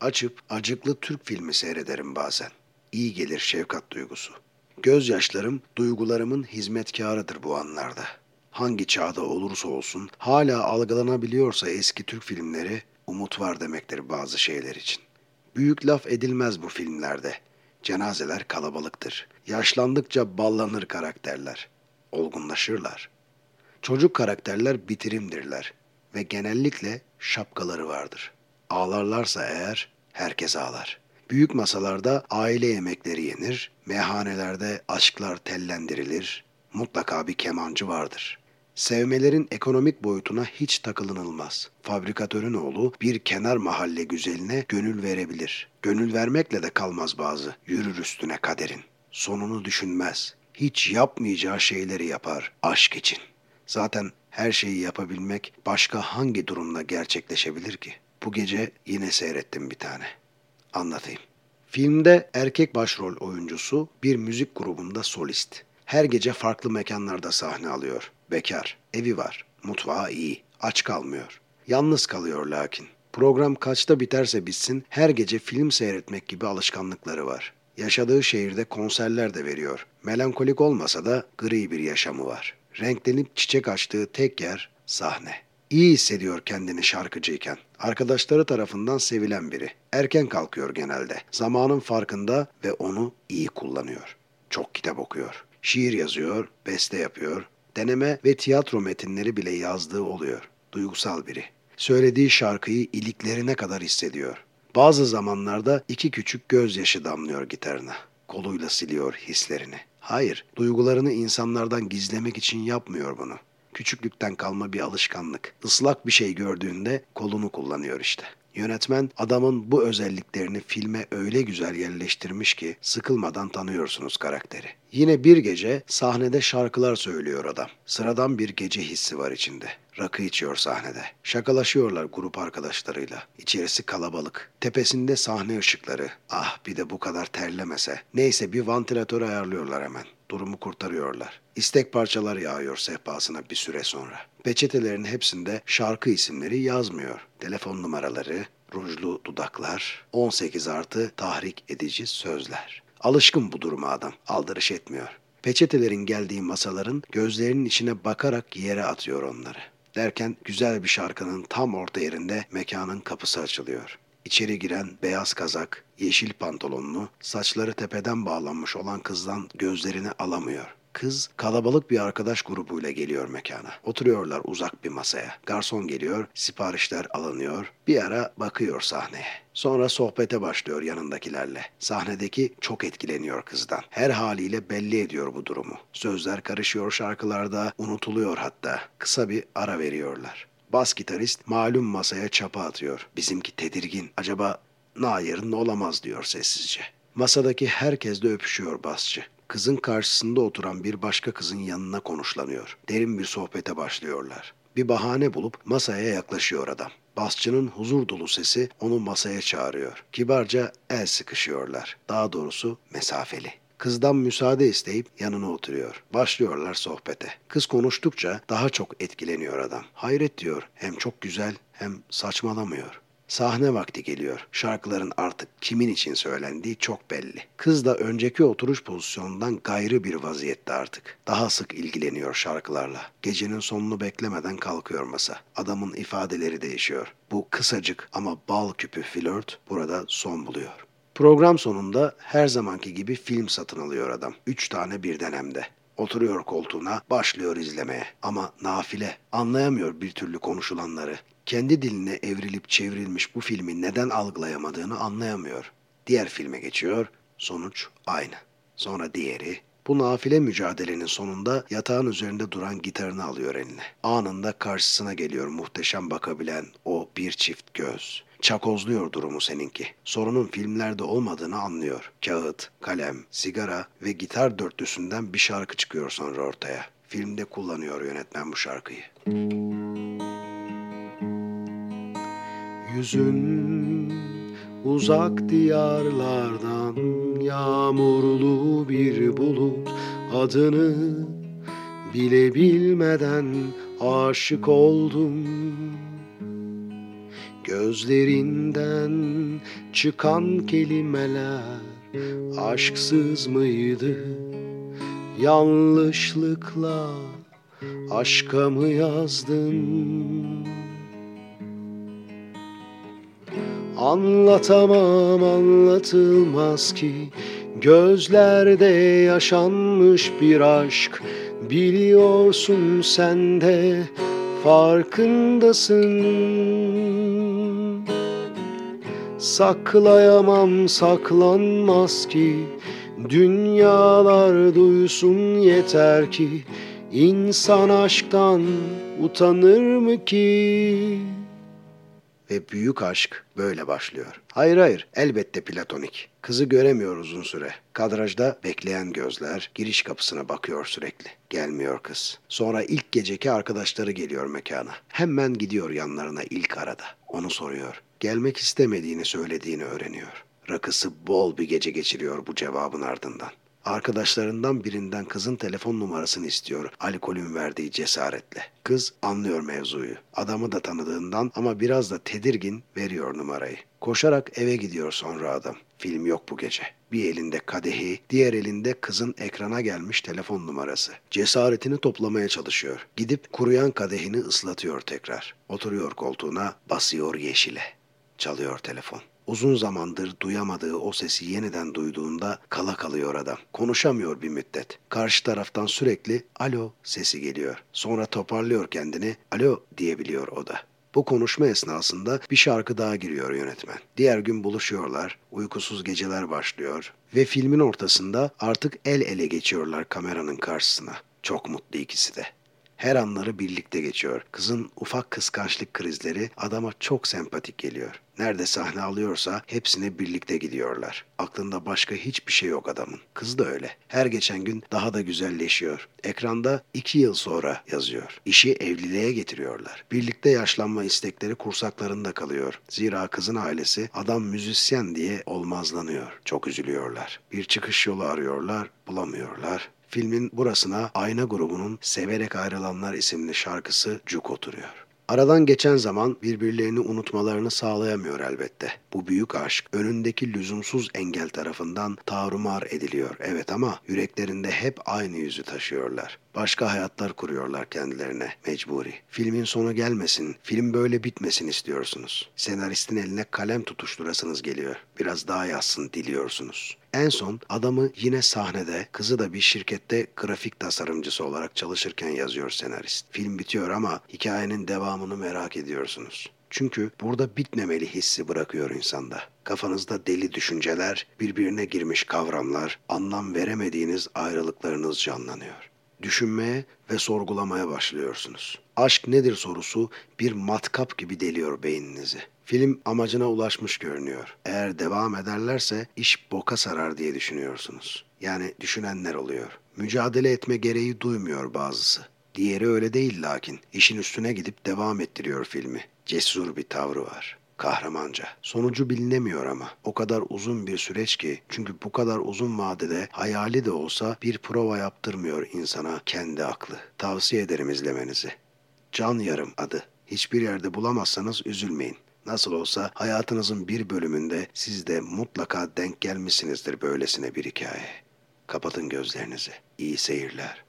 Açıp acıklı Türk filmi seyrederim bazen. İyi gelir şefkat duygusu. Gözyaşlarım duygularımın hizmetkarıdır bu anlarda. Hangi çağda olursa olsun hala algılanabiliyorsa eski Türk filmleri umut var demektir bazı şeyler için. Büyük laf edilmez bu filmlerde. Cenazeler kalabalıktır. Yaşlandıkça ballanır karakterler. Olgunlaşırlar. Çocuk karakterler bitirimdirler ve genellikle şapkaları vardır. Ağlarlarsa eğer herkes ağlar. Büyük masalarda aile yemekleri yenir, meyhanelerde aşklar tellendirilir, mutlaka bir kemancı vardır. Sevmelerin ekonomik boyutuna hiç takılınılmaz. Fabrikatörün oğlu bir kenar mahalle güzeline gönül verebilir. Gönül vermekle de kalmaz bazı. Yürür üstüne kaderin. Sonunu düşünmez. Hiç yapmayacağı şeyleri yapar aşk için. Zaten her şeyi yapabilmek başka hangi durumda gerçekleşebilir ki? Bu gece yine seyrettim bir tane. Anlatayım. Filmde erkek başrol oyuncusu bir müzik grubunda solist. Her gece farklı mekanlarda sahne alıyor. Bekar, evi var, mutfağı iyi, aç kalmıyor. Yalnız kalıyor lakin. Program kaçta biterse bitsin her gece film seyretmek gibi alışkanlıkları var. Yaşadığı şehirde konserler de veriyor. Melankolik olmasa da gri bir yaşamı var. Renklenip çiçek açtığı tek yer sahne. İyi hissediyor kendini şarkıcıyken. Arkadaşları tarafından sevilen biri. Erken kalkıyor genelde. Zamanın farkında ve onu iyi kullanıyor. Çok kitap okuyor. Şiir yazıyor, beste yapıyor. Deneme ve tiyatro metinleri bile yazdığı oluyor. Duygusal biri. Söylediği şarkıyı iliklerine kadar hissediyor. Bazı zamanlarda iki küçük gözyaşı damlıyor gitarına. Koluyla siliyor hislerini. Hayır, duygularını insanlardan gizlemek için yapmıyor bunu. Küçüklükten kalma bir alışkanlık. Islak bir şey gördüğünde kolunu kullanıyor işte. Yönetmen adamın bu özelliklerini filme öyle güzel yerleştirmiş ki sıkılmadan tanıyorsunuz karakteri. Yine bir gece sahnede şarkılar söylüyor adam. Sıradan bir gece hissi var içinde. Rakı içiyor sahnede. Şakalaşıyorlar grup arkadaşlarıyla. İçerisi kalabalık. Tepesinde sahne ışıkları. Ah bir de bu kadar terlemese. Neyse bir vantilatör ayarlıyorlar hemen. Durumu kurtarıyorlar. İstek parçaları yağıyor sehpasına bir süre sonra. Peçetelerin hepsinde şarkı isimleri yazmıyor. Telefon numaraları, rujlu dudaklar, 18 artı tahrik edici sözler. Alışkın bu duruma adam. Aldırış etmiyor. Peçetelerin geldiği masaların gözlerinin içine bakarak yere atıyor onları. Derken güzel bir şarkının tam orta yerinde mekanın kapısı açılıyor. İçeri giren beyaz kazak, yeşil pantolonlu, saçları tepeden bağlanmış olan kızdan gözlerini alamıyor. Kız kalabalık bir arkadaş grubuyla geliyor mekana. Oturuyorlar uzak bir masaya. Garson geliyor, siparişler alınıyor. Bir ara bakıyor sahneye. Sonra sohbete başlıyor yanındakilerle. Sahnedeki çok etkileniyor kızdan. Her haliyle belli ediyor bu durumu. Sözler karışıyor şarkılarda, unutuluyor hatta. Kısa bir ara veriyorlar. Bas gitarist malum masaya çapa atıyor. Bizimki tedirgin. Acaba Nair'in olamaz diyor sessizce. Masadaki herkes de öpüşüyor basçı. Kızın karşısında oturan bir başka kızın yanına konuşlanıyor. Derin bir sohbete başlıyorlar. Bir bahane bulup masaya yaklaşıyor adam. Basçının huzur dolu sesi onu masaya çağırıyor. Kibarca el sıkışıyorlar. Daha doğrusu mesafeli. Kızdan müsaade isteyip yanına oturuyor. Başlıyorlar sohbete. Kız konuştukça daha çok etkileniyor adam. Hayret diyor. Hem çok güzel hem saçmalamıyor. Sahne vakti geliyor. Şarkıların artık kimin için söylendiği çok belli. Kız da önceki oturuş pozisyonundan gayrı bir vaziyette artık. Daha sık ilgileniyor şarkılarla. Gecenin sonunu beklemeden kalkıyor masa. Adamın ifadeleri değişiyor. Bu kısacık ama bal küpü flört burada son buluyor. Program sonunda her zamanki gibi film satın alıyor adam. Üç tane birden hem de. Oturuyor koltuğuna, başlıyor izlemeye. Ama nafile, anlayamıyor bir türlü konuşulanları. Kendi diline evrilip çevrilmiş bu filmi neden algılayamadığını anlayamıyor. Diğer filme geçiyor, sonuç aynı. Sonra diğeri, bu nafile mücadelenin sonunda yatağın üzerinde duran gitarını alıyor eline. Anında karşısına geliyor muhteşem bakabilen o bir çift göz. Çakozluyor durumu seninki. Sorunun filmlerde olmadığını anlıyor. Kağıt, kalem, sigara ve gitar dörtlüsünden bir şarkı çıkıyor sonra ortaya. Filmde kullanıyor yönetmen bu şarkıyı. Yüzün uzak diyarlardan yağmurlu bir bulut adını bile bilmeden aşık oldum Gözlerinden çıkan kelimeler aşksız mıydı? Yanlışlıkla aşka mı yazdın? Anlatamam anlatılmaz ki Gözlerde yaşanmış bir aşk Biliyorsun sen de farkındasın Saklayamam saklanmaz ki Dünyalar duysun yeter ki İnsan aşktan utanır mı ki? Ve büyük aşk böyle başlıyor. Hayır hayır elbette platonik. Kızı göremiyor uzun süre. Kadrajda bekleyen gözler giriş kapısına bakıyor sürekli. Gelmiyor kız. Sonra ilk geceki arkadaşları geliyor mekana. Hemen gidiyor yanlarına ilk arada. Onu soruyor. Gelmek istemediğini söylediğini öğreniyor. Rakısı bol bir gece geçiriyor bu cevabın ardından. Arkadaşlarından birinden kızın telefon numarasını istiyor alkolün verdiği cesaretle. Kız anlıyor mevzuyu. Adamı da tanıdığından ama biraz da tedirgin veriyor numarayı. Koşarak eve gidiyor sonra adam. Film yok bu gece. Bir elinde kadehi, diğer elinde kızın ekrana gelmiş telefon numarası. Cesaretini toplamaya çalışıyor. Gidip kuruyan kadehini ıslatıyor tekrar. Oturuyor koltuğuna, basıyor yeşile. Çalıyor telefon. Uzun zamandır duyamadığı o sesi yeniden duyduğunda kala kalıyor adam. Konuşamıyor bir müddet. Karşı taraftan sürekli alo sesi geliyor. Sonra toparlıyor kendini alo diyebiliyor o da. Bu konuşma esnasında bir şarkı daha giriyor yönetmen. Diğer gün buluşuyorlar, uykusuz geceler başlıyor ve filmin ortasında artık el ele geçiyorlar kameranın karşısına. Çok mutlu ikisi de. Her anları birlikte geçiyor. Kızın ufak kıskançlık krizleri adama çok sempatik geliyor. Nerede sahne alıyorsa hepsine birlikte gidiyorlar. Aklında başka hiçbir şey yok adamın. Kız da öyle. Her geçen gün daha da güzelleşiyor. Ekranda iki yıl sonra yazıyor. İşi evliliğe getiriyorlar. Birlikte yaşlanma istekleri kursaklarında kalıyor. Zira kızın ailesi adam müzisyen diye olmazlanıyor. Çok üzülüyorlar. Bir çıkış yolu arıyorlar, bulamıyorlar. Filmin burasına Ayna grubunun Severek Ayrılanlar isimli şarkısı cuk oturuyor. Aradan geçen zaman birbirlerini unutmalarını sağlayamıyor elbette. Bu büyük aşk önündeki lüzumsuz engel tarafından tarumar ediliyor. Evet ama yüreklerinde hep aynı yüzü taşıyorlar. Başka hayatlar kuruyorlar kendilerine mecburi. Filmin sonu gelmesin, film böyle bitmesin istiyorsunuz. Senaristin eline kalem tutuşturasınız geliyor. Biraz daha yazsın diliyorsunuz. En son adamı yine sahnede, kızı da bir şirkette grafik tasarımcısı olarak çalışırken yazıyor senarist. Film bitiyor ama hikayenin devamını merak ediyorsunuz. Çünkü burada bitmemeli hissi bırakıyor insanda. Kafanızda deli düşünceler, birbirine girmiş kavramlar, anlam veremediğiniz ayrılıklarınız canlanıyor. Düşünmeye ve sorgulamaya başlıyorsunuz. Aşk nedir sorusu bir matkap gibi deliyor beyninizi. Film amacına ulaşmış görünüyor. Eğer devam ederlerse iş boka sarar diye düşünüyorsunuz. Yani düşünenler oluyor. Mücadele etme gereği duymuyor bazısı. Diğeri öyle değil lakin işin üstüne gidip devam ettiriyor filmi. Cesur bir tavrı var kahramanca. Sonucu bilinemiyor ama. O kadar uzun bir süreç ki çünkü bu kadar uzun vadede hayali de olsa bir prova yaptırmıyor insana kendi aklı. Tavsiye ederim izlemenizi. Can Yarım adı. Hiçbir yerde bulamazsanız üzülmeyin. Nasıl olsa hayatınızın bir bölümünde siz de mutlaka denk gelmişsinizdir böylesine bir hikaye. Kapatın gözlerinizi. İyi seyirler.